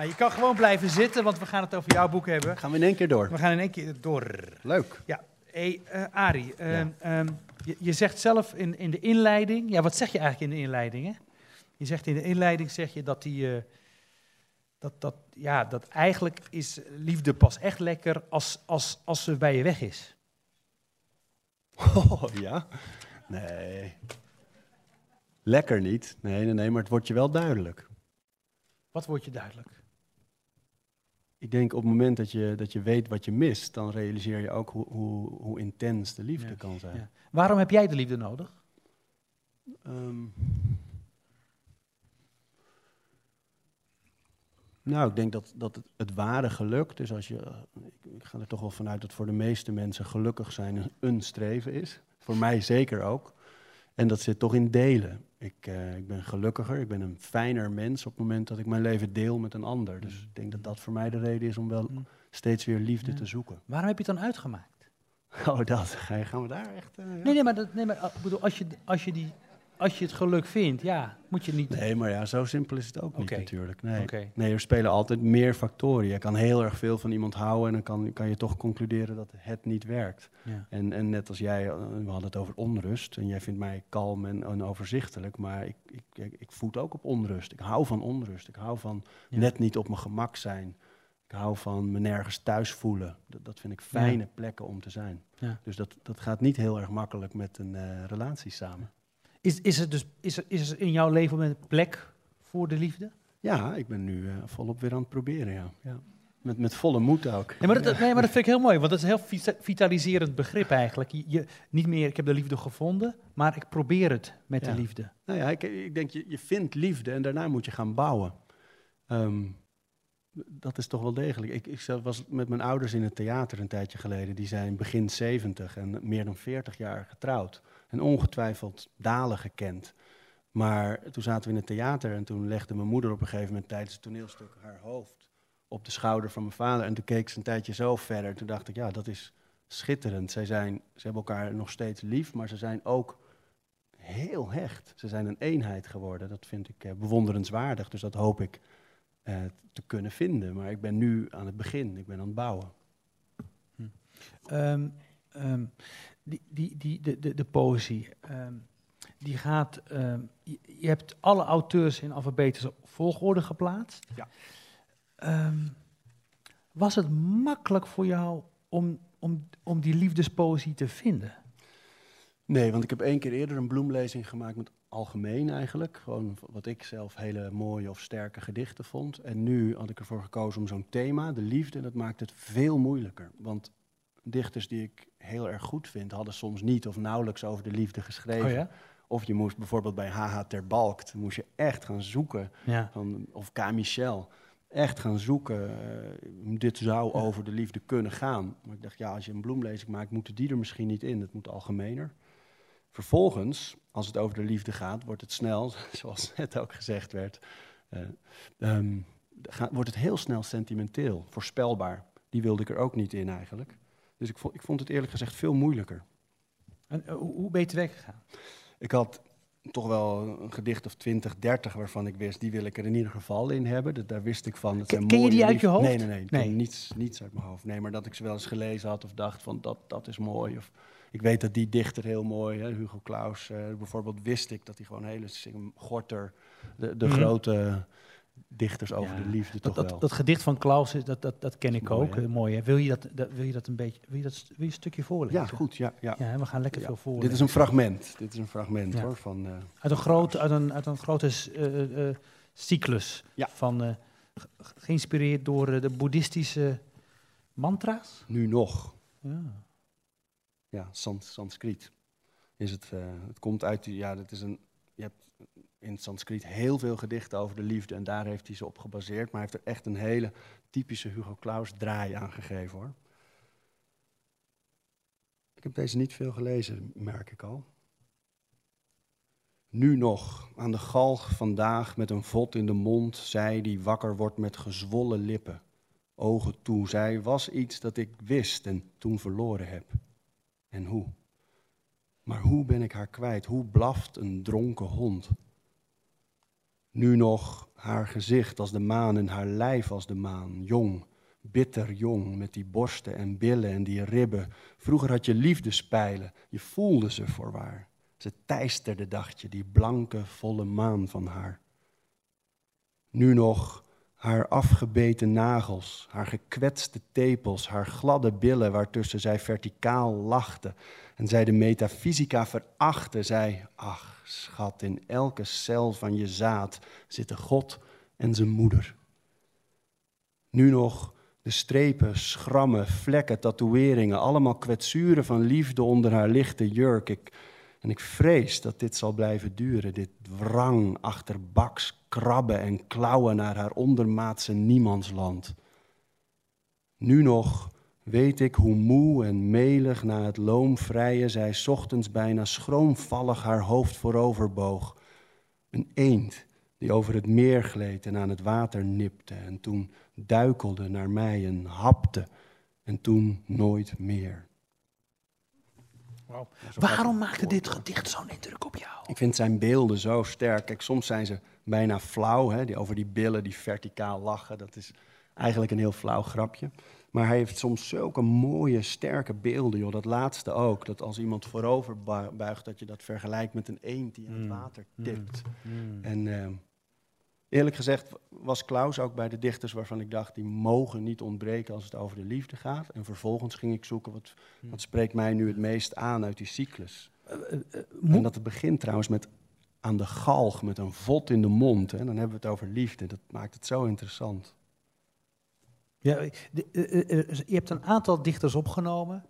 Nou, je kan gewoon blijven zitten, want we gaan het over jouw boek hebben. Gaan we in één keer door. We gaan in één keer door. Leuk. Ja, hey, eh, Arie, ehm, Ja. ehm, je, je zegt zelf in, in de inleiding, ja, wat zeg je eigenlijk in de inleiding? Hè? Je zegt in de inleiding zeg je dat die, eh, dat, dat, ja, dat eigenlijk is liefde pas echt lekker als, als, als ze bij je weg is. Oh, ja? Nee. Lekker niet. Nee, nee, nee, maar het wordt je wel duidelijk. Wat wordt je duidelijk? Ik denk op het moment dat je, dat je weet wat je mist, dan realiseer je ook hoe, hoe, hoe intens de liefde Ja, kan zijn. ja. Waarom heb jij de liefde nodig? Ehm, nou, ik denk dat, dat het, het ware geluk, dus als je, ik, ik ga er toch wel vanuit dat voor de meeste mensen gelukkig zijn een, een streven is. Voor mij zeker ook. En dat zit toch in delen. Ik, eh, ik ben gelukkiger, ik ben een fijner mens op het moment dat ik mijn leven deel met een ander. Dus ik denk dat dat voor mij de reden is om wel Mm. steeds weer liefde Ja. te zoeken. Waarom heb je het dan uitgemaakt? Oh, dat. Gaan we daar echt... eh, ja? Nee, nee, maar, dat, nee, maar ik bedoel, als, je, als, je die, als je het geluk vindt, ja, moet je niet... Nee, maar ja, zo simpel is het ook niet natuurlijk. Nee. Nee, er spelen altijd meer factoren. Je kan heel erg veel van iemand houden en dan kan, kan je toch concluderen dat het niet werkt. Ja. En, en net als jij, eh, we hadden het over onrust en jij vindt mij kalm en, en overzichtelijk, maar ik, ik, ik, ik voed ook op onrust. Ik hou van onrust. Ik hou van Ja. net niet op mijn gemak zijn. Ik hou van me nergens thuis voelen. Dat, dat vind ik fijne plekken om te zijn. Dus dat, dat gaat niet heel erg makkelijk met een eh, relatie samen. Is, is, er dus, is, er, is er in jouw leven een plek voor de liefde? Ja, ik ben nu eh, volop weer aan het proberen, ja. ja. Met, met volle moed ook. Nee maar, dat, nee, maar dat vind ik heel mooi, want dat is een heel vita- vitaliserend begrip eigenlijk. Je, je- niet meer, ik heb de liefde gevonden, maar ik probeer het met Ja. de liefde. Nou ja, ik, ik denk, je, je vindt liefde en daarna moet je gaan bouwen. Ehm, dat is toch wel degelijk. Ik, ik was met mijn ouders in het theater een tijdje geleden. Die zijn begin 70 en meer dan 40 jaar getrouwd. En ongetwijfeld dalen gekend. Maar toen zaten we in het theater en toen legde mijn moeder op een gegeven moment tijdens het toneelstuk haar hoofd op de schouder van mijn vader. En toen keek ze een tijdje zo verder. Toen dacht ik, ja, dat is schitterend. Zij zijn, ze hebben elkaar nog steeds lief, maar ze zijn ook heel hecht. Ze zijn een eenheid geworden. Dat vind ik eh, bewonderenswaardig. Dus dat hoop ik eh, te kunnen vinden. Maar ik ben nu aan het begin. Ik ben aan het bouwen. Ehm, ehm, die, die, die, de, de, de poëzie, ehm, die gaat... ehm, je, je hebt alle auteurs in alfabetische volgorde geplaatst. Ja. Ehm, was het makkelijk voor jou om, om, om die liefdespoëzie te vinden? Nee, want ik heb één keer eerder een bloemlezing gemaakt met algemeen eigenlijk. Gewoon wat ik zelf hele mooie of sterke gedichten vond. En nu had ik ervoor gekozen om zo'n thema, de liefde, dat maakt het veel moeilijker. Want dichters die ik heel erg goed vind, hadden soms niet of nauwelijks over de liefde geschreven. Oh ja? Of je moest bijvoorbeeld bij H.H. ter Balkt, moest je echt gaan zoeken. Ja. Van, of K. Michel. Echt gaan zoeken. eh, dit zou Ja. over de liefde kunnen gaan. Maar ik dacht, ja, als je een bloemlezing maakt, moeten die er misschien niet in. Het moet algemener. Vervolgens, als het over de liefde gaat, wordt het snel, zoals net ook gezegd werd, eh, ehm, wordt het heel snel sentimenteel, voorspelbaar. Die wilde ik er ook niet in eigenlijk. Dus ik vond, ik vond het eerlijk gezegd veel moeilijker. En, eh, hoe, ben je te werk gegaan? Ik had toch wel een gedicht of 20, 30 waarvan ik wist, die wil ik er in ieder geval in hebben. Dat, daar wist ik van. Dat Ken- je die uit je hoofd? Nee, nee, nee. Nee. niets, niets uit mijn hoofd. Nee, maar dat ik ze wel eens gelezen had of dacht van dat, dat is mooi. Of ik weet dat die dichter heel mooi, hè, Hugo Claus, eh, bijvoorbeeld wist ik dat hij gewoon hele Gorter, de, de Mhm. grote dichters over Ja, de liefde Dat, toch dat, wel. dat gedicht van Klaus, is- dat, dat, dat ken ik Mooi, ook. hè? Mooi, hè? Wil, je dat, dat, wil je dat een beetje, wil je dat, wil je een stukje voorlezen? ja, goed. Ja, ja. Ja, we gaan lekker Ja. veel voorlezen. Dit is een fragment. Dit is een fragment Ja. hoor. Van, eh, Uit een grote, uit een, uit een grote eh, eh, eh, cyclus Ja. van, eh, ge- geïnspireerd door de boeddhistische mantra's. nu nog. Ja. ja, Sans, Sanskriet. Is het, eh, het komt uit, ja, dat is een, je hebt in het Sanskriet heel veel gedichten over de liefde en daar heeft hij ze op gebaseerd, maar hij heeft er echt een hele typische Hugo Claus draai aan gegeven hoor. Ik heb deze niet veel gelezen, merk ik al. Nu nog, aan de galg vandaag met een vod in de mond, zij die wakker wordt met gezwollen lippen. Ogen toe, zij was iets dat ik wist en toen verloren heb. En hoe? Maar hoe ben ik haar kwijt? Hoe blaft een dronken hond? Nu nog haar gezicht als de maan en haar lijf als de maan, jong, bitter jong, met die borsten en billen en die ribben. Vroeger had je liefdespijlen, je voelde ze voorwaar. Ze teisterde, dacht je, die blanke, volle maan van haar. Nu nog haar afgebeten nagels, haar gekwetste tepels, haar gladde billen waartussen zij verticaal lachte en zij de metafysica verachtte, zij, ach schat, in elke cel van je zaad zitten God en zijn moeder. Nu nog de strepen, schrammen, vlekken, tatoeëringen, allemaal kwetsuren van liefde onder haar lichte jurk. En ik vrees dat dit zal blijven duren, dit wrang achter baks, krabben en klauwen naar haar ondermaatse niemandsland. Nu nog weet ik hoe moe en melig na het loomvrije zij ochtends bijna schroomvallig haar hoofd vooroverboog. Een eend die over het meer gleed en aan het water nipte en toen duikelde naar mij en hapte en toen nooit meer. Wow. Waarom maakte dit gedicht zo'n indruk op jou? Ik vind zijn beelden zo sterk. Kijk, soms zijn ze bijna flauw, hè, die over die billen die verticaal lachen. Dat is eigenlijk een heel flauw grapje. Maar hij heeft soms zulke mooie, sterke beelden. Joh. Dat laatste ook. Dat als iemand voorover buigt, dat je dat vergelijkt met een eend die in het mm. water mm. tipt. Mm. En ehm, eerlijk gezegd was Klaus ook bij de dichters waarvan ik dacht, die mogen niet ontbreken als het over de liefde gaat. En vervolgens ging ik zoeken, wat, wat spreekt mij nu het meest aan uit die cyclus? Uh, uh, en dat het begint trouwens met aan de galg, met een vod in de mond. En dan hebben we het over liefde. Dat maakt het zo interessant. Ja, eh, eh, eh, je hebt een aantal dichters opgenomen.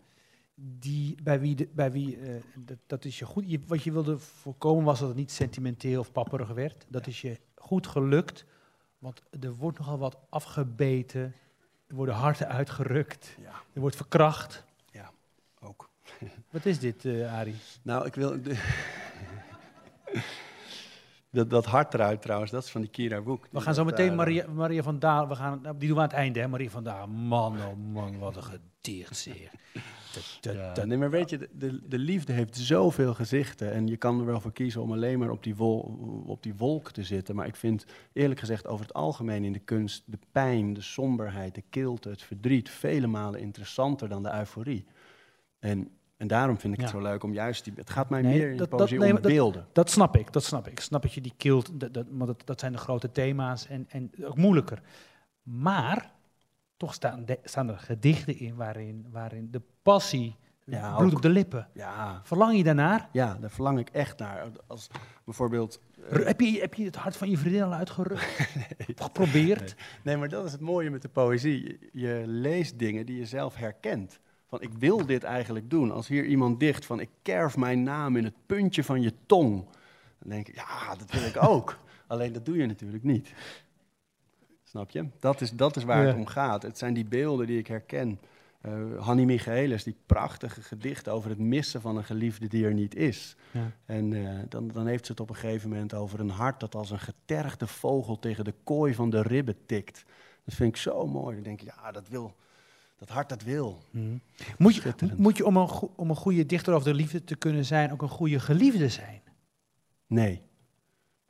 Die, bij wie, de, bij wie dat, dat, is je goed. Je, wat je wilde voorkomen was dat het niet sentimenteel of papperig werd. Dat is je goed gelukt. Want er wordt nogal wat afgebeten. Er worden harten uitgerukt. Ja. Er wordt verkracht. Ja, ook. Wat is dit, Arie? Nou, ik wil. Dat, dat hart eruit trouwens, dat is van die Kira Boek. We gaan zo meteen Maria, Maria van Daal, we gaan, nou, die doen we aan het einde, hè? Maria van Daal. Man, oh man, wat een gedicht zeer. Ja, nee, maar weet je, de, de, liefde heeft zoveel gezichten. En je kan er wel voor kiezen om alleen maar op die, wol, op die wolk te zitten. Maar ik vind eerlijk gezegd over het algemeen in de kunst de pijn, de somberheid, de kilte, het verdriet vele malen interessanter dan de euforie. En en daarom vind ik het zo leuk om juist die. Het gaat mij meer in dat, poëzie dat, nee, om beelden. Dat, snap ik, dat snap ik. Snap dat je die kilt, dat, dat, dat, zijn de grote thema's en, en ook moeilijker. Maar toch staan, staan er gedichten in waarin, waarin de passie, ja, bloed op de lippen. Ja. Verlang je daarnaar? Ja, daar verlang ik echt naar. Als bijvoorbeeld. Uh, heb, je, heb je het hart van je vriendin al uitgerukt? nee. Geprobeerd? Nee. nee, maar dat is het mooie met de poëzie. Je leest dingen die je zelf herkent. Van ik wil dit eigenlijk doen. Als hier iemand dicht van ik kerf mijn naam in het puntje van je tong. Dan denk ik, ja, dat wil ik ook. Alleen dat doe je natuurlijk niet. Snap je? Dat is, dat is waar het om gaat. Het zijn die beelden die ik herken. Uh, Hanni Michaelis, die prachtige gedicht over het missen van een geliefde die er niet is. Ja. En uh, dan, dan heeft ze het op een gegeven moment over een hart dat als een getergde vogel tegen de kooi van de ribben tikt. Dat vind ik zo mooi. Dan denk ik, ja, dat wil, dat hart dat wil. Hmm. Moet je, moet je om, een om een goede dichter over de liefde te kunnen zijn, ook een goede geliefde zijn? Nee.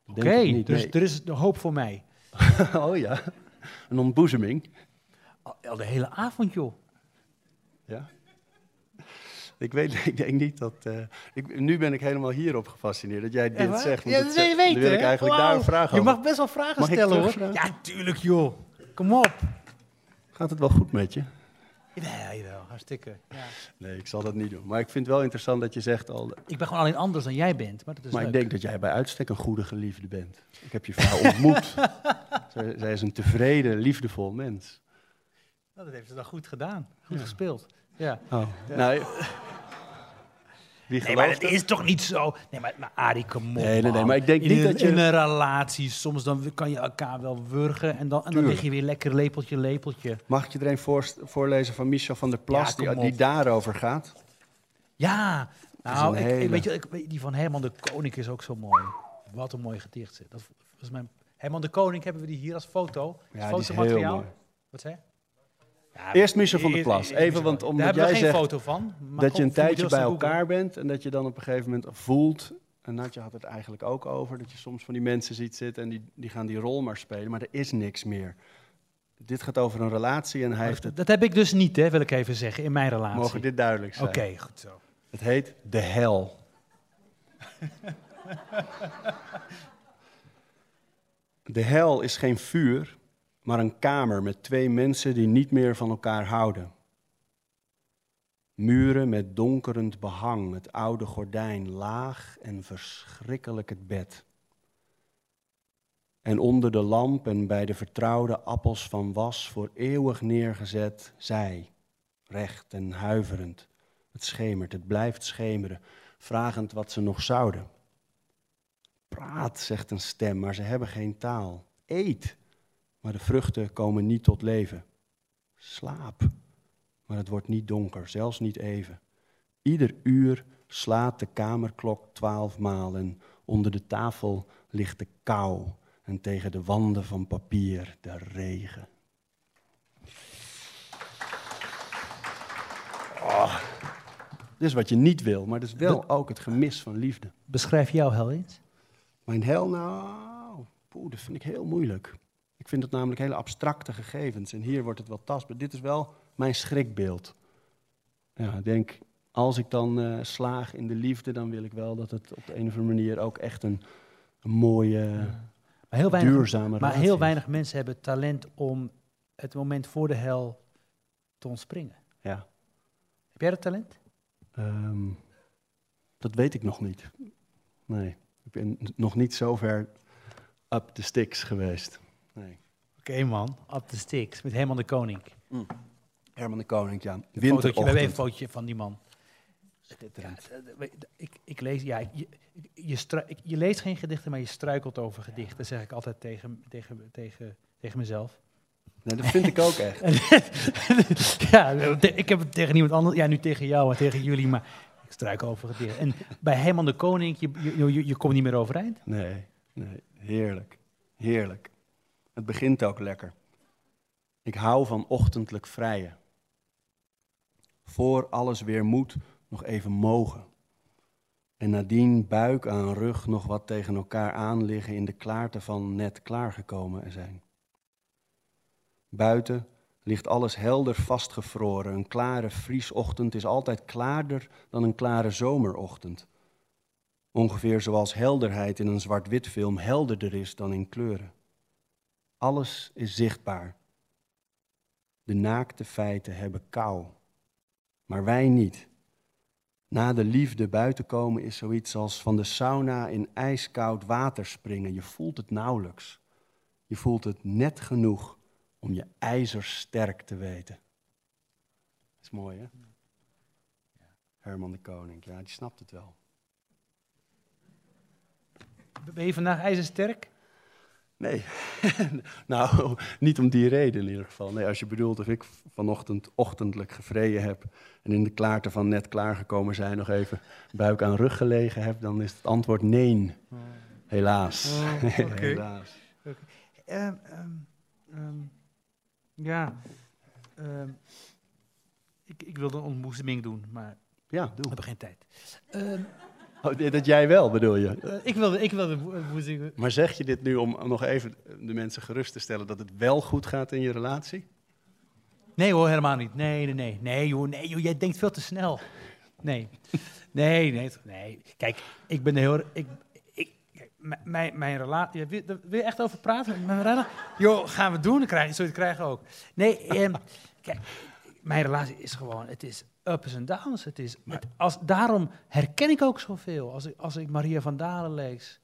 Oké, dus er is de hoop voor mij. oh ja, een ontboezeming. Al, de hele avond, joh. Ja. Ik weet, ik denk niet dat. Uh, ik, nu ben ik helemaal hierop gefascineerd dat jij dit zegt. Ja, dat wil je weten. wil ik eigenlijk daar een vraag over. Je mag best wel vragen stellen hoor. Ja, tuurlijk joh. Kom op. Gaat het wel goed met je? Ja, jawel, hartstikke. Ja. Nee, ik zal dat niet doen. Maar ik vind het wel interessant dat je zegt al... Ik ben gewoon alleen anders dan jij bent, maar dat is Maar ik denk dat jij bij uitstek een goede geliefde bent. Ik heb je vrouw ontmoet. zij, zij, is een tevreden, liefdevol mens. Nou, dat heeft ze dan goed gedaan. Goed gespeeld. Ja. Oh. Nou, nee, maar het is toch niet zo. Nee, maar, maar Arie, kom op. Nee, nee, nee, maar ik denk niet dat je. In een relatie, soms dan kan je elkaar wel wurgen. En dan, en dan lig je weer lekker lepeltje, lepeltje. Mag ik je er een voor, voorlezen van Michel van der Plas, die, die daarover gaat? Ja, nou, ik, weet je, ik, die van Herman de Koning is ook zo mooi. Wat een mooi gedicht. Dat. Herman de Koning hebben we die hier als foto. Ja, fotomateriaal. Wat zei Eerst Michel van der Plas. Even, want omdat jij zegt foto van, dat je een tijdje bij elkaar bent en dat je dan op een gegeven moment voelt En Natje had het eigenlijk ook over, dat je soms van die mensen ziet zitten en die, die gaan die rol maar spelen, maar er is niks meer. Dit gaat over een relatie en hij heeft het... Dat heb ik dus niet, hè, wil ik even zeggen, in mijn relatie. Mogen dit duidelijk zijn? Oké, goed zo. Het heet de hel. de hel is geen vuur, maar een kamer met twee mensen die niet meer van elkaar houden. Muren met donkerend behang, het oude gordijn, laag en verschrikkelijk het bed. En onder de lamp en bij de vertrouwde appels van was voor eeuwig neergezet, zij, recht en huiverend. Het schemert, het blijft schemeren, vragend wat ze nog zouden. Praat, zegt een stem, maar ze hebben geen taal. Eet, maar de vruchten komen niet tot leven. Slaap, maar het wordt niet donker, zelfs niet even. Ieder uur slaat de kamerklok twaalf maal en onder de tafel ligt de kou en tegen de wanden van papier de regen. Oh, dit is wat je niet wil, maar dat is wel ook het gemis van liefde. Beschrijf jouw hel eens. Mijn hel, nou, poeh, dat vind ik heel moeilijk. Ik vind het namelijk hele abstracte gegevens en hier wordt het wel tastbaar. Dit is wel mijn schrikbeeld. Ja, ik denk, als ik dan uh, slaag in de liefde, dan wil ik wel dat het op de een of andere manier ook echt een, een mooie, Maar heel weinig, duurzame maar heel is. weinig mensen hebben talent om het moment voor de hel te ontspringen. Ja. Heb jij dat talent? Ehm, dat weet ik nog niet. Nee, ik ben nog niet zo ver up the sticks geweest. Nee. Oké man, up the sticks, met Herman de Koning. Herman de Koning, ja. Fotootje, we hebben een Winterochtend. fotootje van die man. Ja, d- ik, ik lees, ja, je, je, leest geen gedichten, maar je struikelt over gedichten. Dat zeg ik altijd tegen, tegen, tegen, tegen mezelf. Nee, dat vind ik ook echt. ja, ik heb het tegen niemand anders. Ja, nu tegen jou en tegen jullie, maar ik struikel over gedichten. En bij Herman de Koning, je, je, je, je komt niet meer overeind. Nee, nee, heerlijk. Heerlijk. Het begint ook lekker. Ik hou van ochtendelijk vrijen. Voor alles weer moet, nog even mogen. En nadien buik aan rug nog wat tegen elkaar aan liggen in de klaarte van net klaargekomen zijn. Buiten ligt alles helder vastgevroren. Een klare vriesochtend is altijd klaarder dan een klare zomerochtend. Ongeveer zoals helderheid in een zwart-wit film helderder is dan in kleuren. Alles is zichtbaar. De naakte feiten hebben kou, maar wij niet. Na de liefde buiten komen is zoiets als van de sauna in ijskoud water springen. Je voelt het nauwelijks. Je voelt het net genoeg om je ijzersterk te weten. Is mooi, hè? Herman de Koning, ja, die snapt het wel. Ben je vandaag ijzersterk? Nee, nou, niet om die reden in ieder geval. Nee, als je bedoelt of ik vanochtend ochtendelijk gevreden heb en in de klaarte van net klaargekomen zijn nog even buik aan rug gelegen heb, dan is het antwoord nee. Helaas. Oh, oké. Helaas. Ehm, ehm, ehm, ja. Ik, ik wilde een ontboezeming doen, maar Ja, we doe. hebben geen tijd. Oh, dat jij wel, bedoel je? eh, ik wilde, ik wilde een ontboezeming. Maar zeg je dit nu om nog even de mensen gerust te stellen dat het wel goed gaat in je relatie? Nee hoor, helemaal niet. Nee, nee, nee. Nee joh, nee joh, jij denkt veel te snel. Nee. Nee, nee, nee. Kijk, ik ben heel... Ik, ik, mijn, mijn relatie... Ja, wil, wil je echt over praten? Mijn relatie? Joh, gaan we doen? Dan krijg je, zul je het krijgen ook. Nee, ehm, kijk, mijn relatie is gewoon... Het is ups en downs. Het is, het- als, daarom herken ik ook zoveel. Als ik, als ik Maria van Dalen lees...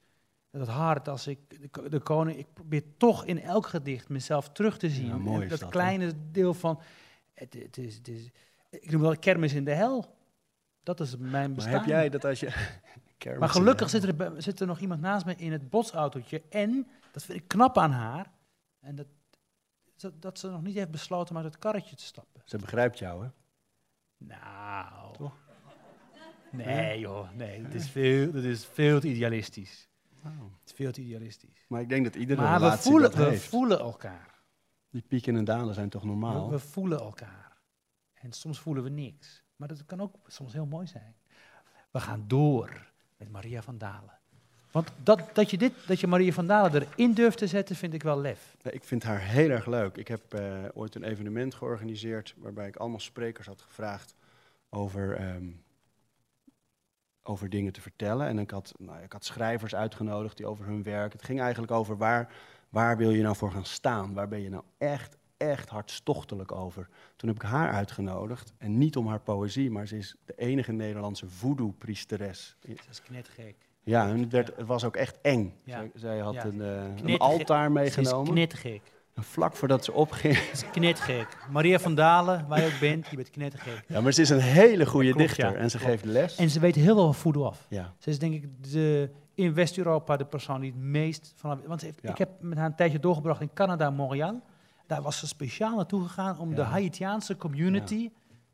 Dat hart, als ik de, ko- de koning, ik probeer toch in elk gedicht mezelf terug te zien. Ja, dat, kleine deel van, het, het is, het is, ik noem wel kermis in de hel. Dat is mijn Maar bestaan. heb jij dat als je... Maar gelukkig zit er, zit er nog iemand naast me in het botsautootje. En, dat vind ik knap aan haar, en dat, dat, dat ze nog niet heeft besloten om uit het karretje te stappen. Ze begrijpt jou, hè? Nou. Nee joh, nee, dat is veel, dat is veel te idealistisch. Oh. Het is veel te idealistisch. Maar ik denk dat iedere Maar we relatie voelen, dat we heeft. voelen elkaar. Die pieken en dalen zijn toch normaal? We, we voelen elkaar. En soms voelen we niks. Maar dat kan ook soms heel mooi zijn. We gaan door. met Maria van Dalen. Want dat, dat, je dit, dat je Maria van Dalen erin durft te zetten, vind ik wel lef. Ja, ik vind haar heel erg leuk. Ik heb eh, ooit een evenement georganiseerd waarbij ik allemaal sprekers had gevraagd over, ehm, over dingen te vertellen. En ik had, nou, ik had schrijvers uitgenodigd die over hun werk. Het ging eigenlijk over waar, waar wil je nou voor gaan staan? Waar ben je nou echt, echt hartstochtelijk over? Toen heb ik haar uitgenodigd. En niet om haar poëzie, maar ze is de enige Nederlandse voodoo-priesteres. Dat is knettergek. Ja, en het, werd, het was ook echt eng. Ja. Zij, zij had Ja. een, eh, een altaar Ze is meegenomen. knettergek. En vlak voordat ze opging. Ze is knettergek. Maria van Dalen, waar je ook bent, je bent knettergek. Ja, maar ze is een hele goede Klopt, dichter. ja. En ze Klopt. geeft les. En ze weet heel veel van voodoo af. ja. Ze is denk ik de, in West-Europa de persoon die het meest van... Want ze heeft, Ja. ik heb met haar een tijdje doorgebracht in Canada, Montreal. Daar was ze speciaal naartoe gegaan om de. Haitiaanse community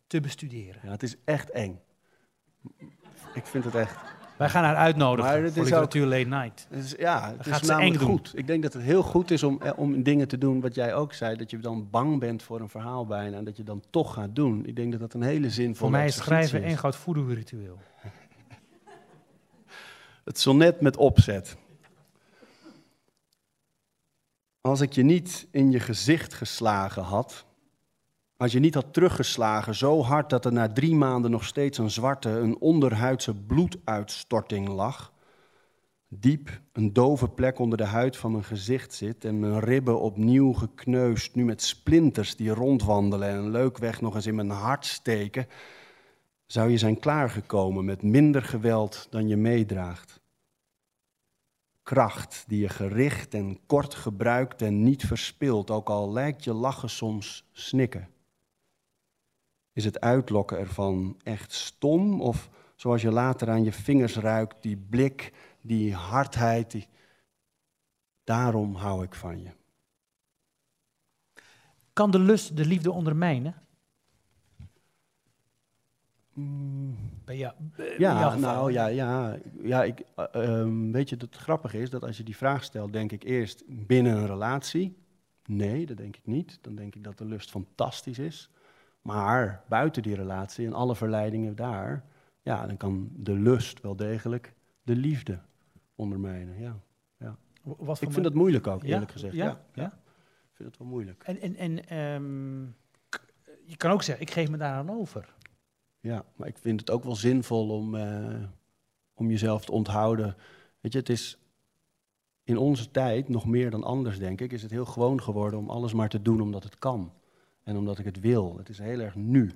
te bestuderen. ja, het is echt eng. Ik vind het echt. Wij gaan haar uitnodigen Maar het voor is literatuur late night. Is, ja, het gaat is namelijk eng doen. goed. Ik denk dat het heel goed is om, eh, om dingen te doen wat jij ook zei. Dat je dan bang bent voor een verhaal bijna. En dat je dan toch gaat doen. Ik denk dat dat een hele zinvolle Voor mij is schrijven één groot voodoo-ritueel. Het sonnet met opzet. Als ik je niet in je gezicht geslagen had, als je niet had teruggeslagen zo hard dat er na drie maanden nog steeds een zwarte, een onderhuidse bloeduitstorting lag, diep een dove plek onder de huid van mijn gezicht zit en mijn ribben opnieuw gekneusd, nu met splinters die rondwandelen en leukweg nog eens in mijn hart steken, zou je zijn klaargekomen met minder geweld dan je meedraagt. Kracht die je gericht en kort gebruikt en niet verspilt, ook al lijkt je lachen soms snikken. Is het uitlokken ervan echt stom of zoals je later aan je vingers ruikt, die blik, die hardheid, die... daarom hou ik van je. Kan de lust de liefde ondermijnen? Bij jou, bij jouw Ja, nou ja, ja, ja ik, eh, ehm, weet je, het grappige is dat als je die vraag stelt, denk ik eerst binnen een relatie. Nee, dat denk ik niet. Dan denk ik dat de lust fantastisch is. Maar buiten die relatie en alle verleidingen daar, ja, dan kan de lust wel degelijk de liefde ondermijnen. Ja. Wat voor Ik vind dat moeilijk ook, Ja? eerlijk gezegd. Ja? Ja, Ja? Ik vind het wel moeilijk. En, en, en ehm, je kan ook zeggen, ik geef me daaraan over. Ja, maar ik vind het ook wel zinvol om, eh, om jezelf te onthouden. Weet je, het is in onze tijd, nog meer dan anders denk ik, is het heel gewoon geworden om alles maar te doen omdat het kan. En omdat ik het wil. Het is heel erg nu.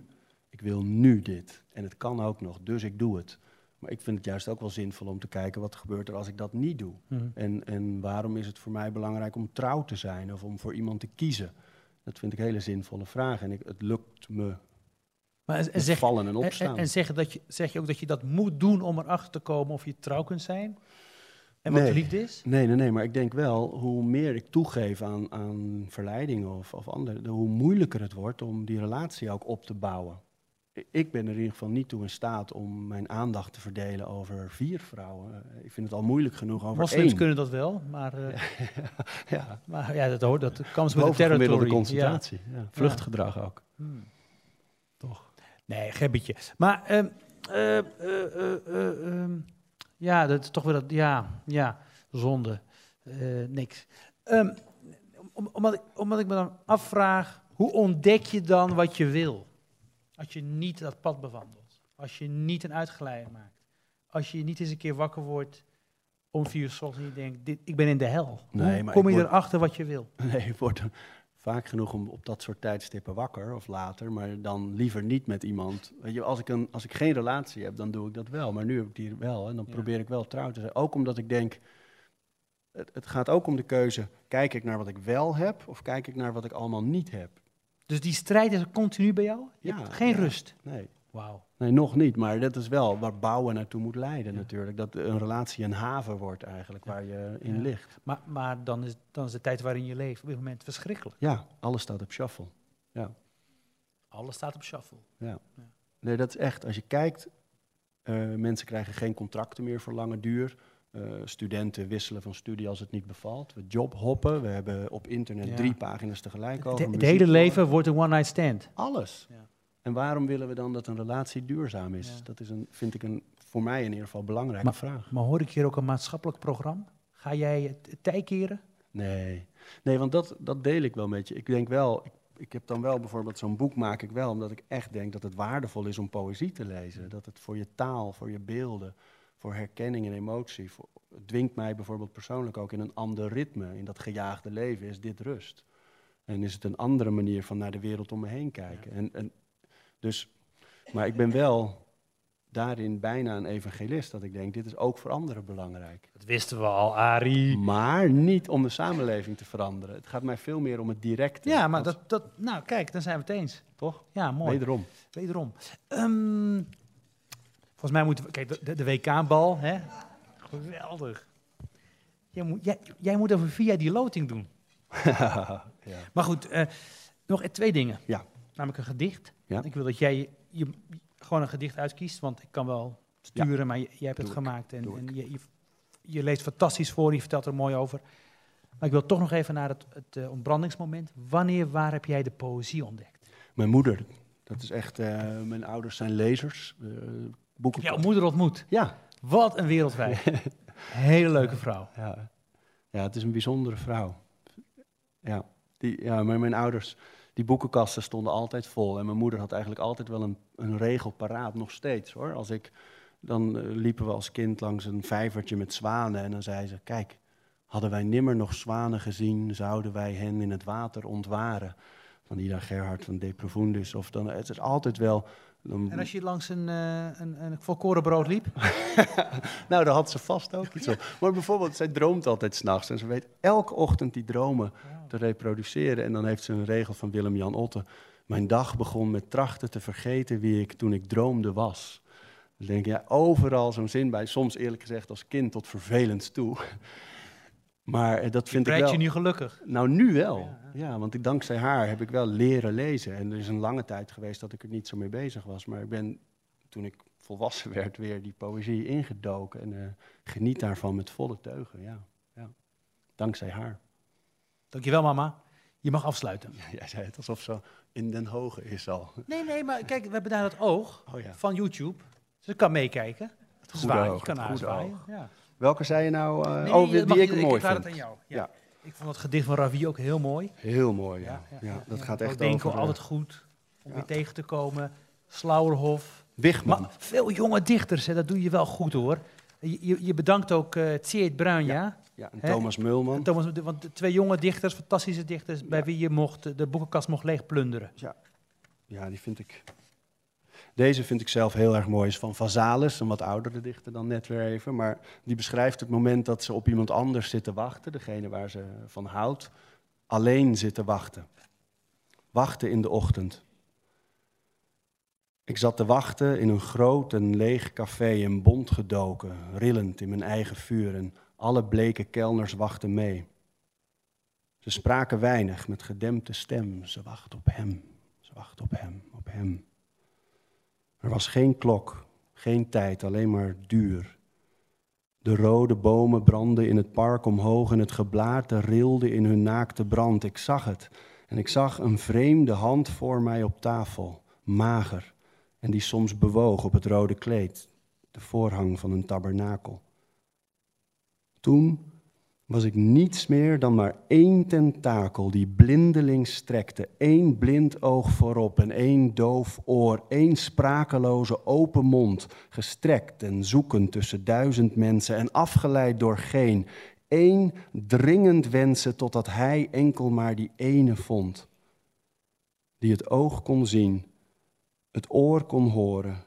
Ik wil nu dit. En het kan ook nog, dus ik doe het. Maar ik vind het juist ook wel zinvol om te kijken wat gebeurt er als ik dat niet doe. Mhm. En, en waarom is het voor mij belangrijk om trouw te zijn of om voor iemand te kiezen? Dat vind ik hele zinvolle vragen. En ik, het lukt me Maar en, zeg, vallen en en, opstaan. en- en zeg, dat je, zeg je ook dat je dat moet doen om erachter te komen of je trouw kunt zijn? En wat Nee. liefde is? Nee, nee, nee, maar ik denk wel, hoe meer ik toegeef aan, aan verleidingen of, of andere, de- hoe moeilijker het wordt om die relatie ook op te bouwen. Ik ben er in ieder geval niet toe in staat om mijn aandacht te verdelen over vier vrouwen. Eh, Ik vind het al moeilijk genoeg over Moslims één. kunnen dat wel, maar, eh, Ja, maar ja, dat hoort, dat comes with the bovengemiddelde territory. concentratie. Ja. Vluchtgedrag ook. Hmm. Toch? Nee, gebbetje. Maar ehm, eh, ja, dat is toch weer dat, ja, ja, zonde. Eh, niks. Ehm, om, omdat, ik, omdat ik me dan afvraag, hoe ontdek je dan wat je wil? Als je niet dat pad bewandelt. Als je niet een uitgeleide maakt. Als je niet eens een keer wakker wordt om vier uur 's ochtends en je denkt, dit, ik ben in de hel. Nee, hoe maar kom je word- erachter wat je wil? Nee, ik word vaak genoeg om op dat soort tijdstippen wakker of later, maar dan liever niet met iemand. Weet je, als ik, een, als ik geen relatie heb, dan doe ik dat wel. Maar nu heb ik die wel en dan Ja. probeer ik wel trouw te zijn. Ook omdat ik denk, het, het gaat ook om de keuze, kijk ik naar wat ik wel heb of kijk ik naar wat ik allemaal niet heb? Dus die strijd is continu bij jou? Je Ja, hebt geen ja. rust? Nee. Wauw. Nee, nog niet, maar dat is wel waar bouwen naartoe moet leiden Ja. natuurlijk. Dat een relatie een haven wordt eigenlijk, waar je in Ja. ligt. Maar, maar dan, is, dan is de tijd waarin je leeft op dit moment verschrikkelijk. Ja, alles staat op shuffle. Alles staat op shuffle. Nee, dat is echt. Als je kijkt, eh, mensen krijgen geen contracten meer voor lange duur. Eh, studenten wisselen van studie als het niet bevalt. We jobhoppen. We hebben op internet Ja. drie pagina's tegelijk over het hele leven wordt een one-night stand. Alles. Ja. En waarom willen we dan dat een relatie duurzaam is? Ja. Dat is een, vind ik een, voor mij in ieder geval belangrijke Maar- vraag. Maar hoor ik hier ook een maatschappelijk programma? Ga jij het tij keren? Nee, nee want dat, dat deel ik wel met je. Ik denk wel, ik, ik heb dan wel bijvoorbeeld zo'n boek maak ik wel, omdat ik echt denk dat het waardevol is om poëzie te lezen. Dat het voor je taal, voor je beelden, voor herkenning en emotie, voor, het dwingt mij bijvoorbeeld persoonlijk ook in een ander ritme. In dat gejaagde leven is dit rust. En is het een andere manier van naar de wereld om me heen kijken. En, en, dus, maar ik ben wel daarin bijna een evangelist, dat ik denk, dit is ook voor anderen belangrijk. Dat wisten we al, Arie. Maar niet om de samenleving te veranderen. Het gaat mij veel meer om het directe. Ja, maar dat, dat, nou kijk, dan zijn we het eens. Toch? Ja, mooi. Wederom. Wederom. Ehm, volgens mij moeten we, kijk, de, de, de WK-bal, hè? Geweldig. Jij moet, jij, jij moet even via die loting doen. ja. Maar goed, eh, nog twee dingen. Ja. Namelijk een gedicht. Ja. Ik wil dat jij je, gewoon een gedicht uitkiest, want ik kan wel sturen, maar jij hebt het ik. gemaakt en, en je, je, je leest fantastisch voor, je vertelt er mooi over. Maar ik wil toch nog even naar het, het eh, ontbrandingsmoment. Wanneer, waar heb jij de poëzie ontdekt? Mijn moeder, dat is echt... eh, mijn ouders zijn lezers. eh boeken. jouw moeder ontmoet. Ja. Wat een wereldwijd. Hele leuke vrouw. ja. Ja, het is een bijzondere vrouw. Ja, die, ja maar mijn ouders... Die boekenkasten stonden altijd vol. En mijn moeder had eigenlijk altijd wel een, een regel paraat, nog steeds hoor. Als ik, dan eh, liepen we als kind langs een vijvertje met zwanen. En dan zei ze, kijk, hadden wij nimmer nog zwanen gezien, zouden wij hen in het water ontwaren. Van Ida Gerhard van De Profundis. Of dan, het is altijd wel... Dan, En als je langs een, eh een, een volkorenbrood liep? nou, daar had ze vast ook iets op. Maar bijvoorbeeld, zij droomt altijd s'nachts. En ze weet elke ochtend die dromen te reproduceren. En dan heeft ze een regel van Willem-Jan Otte. Mijn dag begon met trachten te vergeten wie ik toen ik droomde was. Dan denk je, ja, overal zo'n zin bij. Soms eerlijk gezegd als kind tot vervelend toe. Maar eh, dat vind ik wel... je nu gelukkig? Nou, nu wel. Ja. Ja, want ik, dankzij haar heb ik wel leren lezen. En er is een lange tijd geweest dat ik er niet zo mee bezig was. Maar ik ben, toen ik volwassen werd, weer die poëzie ingedoken. En eh, geniet daarvan met volle teugen, ja. ja. Dankzij haar. Dankjewel, mama. Je mag afsluiten. Ja, jij zei het alsof zo in den hoge is al. Nee, nee, maar kijk, we hebben daar het oog Oh van YouTube. Dus ik kan meekijken. Oog, je kan aanzwaaien. Ja. Welke zei je nou? eh, Nee, oh, je die ik ik mooi vraag vind. het aan jou. Ja. Ja. Ik vond het gedicht van Ravi ook heel mooi. Heel mooi, ja. ja, dat gaat echt Denken over... eh, altijd goed om ja. weer tegen te komen. Slauerhof. Wichman. Maar veel jonge dichters, hè, dat doe je wel goed hoor. Je, je, je bedankt ook uh, Tjeerd Bruin, ja? ja, en Hè? Thomas Mulman. Thomas, want de twee jonge dichters, fantastische dichters, bij wie je mocht, de boekenkast mocht leeg plunderen. Ja, die vind ik. Deze vind ik zelf heel erg mooi. Is van Vazalis, een wat oudere dichter dan net weer even. Maar die beschrijft het moment dat ze op iemand anders zitten wachten. Degene waar ze van houdt. Alleen zitten wachten. Wachten in de ochtend. Ik zat te wachten in een groot en leeg café in bont gedoken. Rillend in mijn eigen vuur. En alle bleke kelners wachten mee. Ze spraken weinig met gedempte stem. Ze wachten op hem. Ze wacht op hem, op hem. Er was geen klok, geen tijd, alleen maar duur. De rode bomen brandden in het park omhoog en het geblaarte rilde in hun naakte brand. Ik zag het en ik zag een vreemde hand voor mij op tafel, mager, en die soms bewoog op het rode kleed, de voorhang van een tabernakel. Toen was ik niets meer dan maar één tentakel die blindelings strekte, één blind oog voorop en één doof oor, één sprakeloze open mond, gestrekt en zoekend tussen duizend mensen en afgeleid door geen, één dringend wensen totdat hij enkel maar die ene vond, die het oog kon zien, het oor kon horen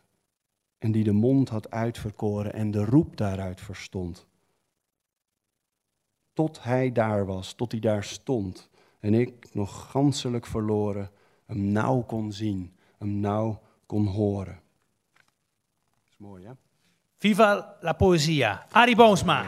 en die de mond had uitverkoren en de roep daaruit verstond tot hij daar was, tot hij daar stond. En ik, nog ganselijk verloren, hem nauw kon zien, hem nauw kon horen. Dat is mooi, hè? Viva la poëzia. Arie Boomsma.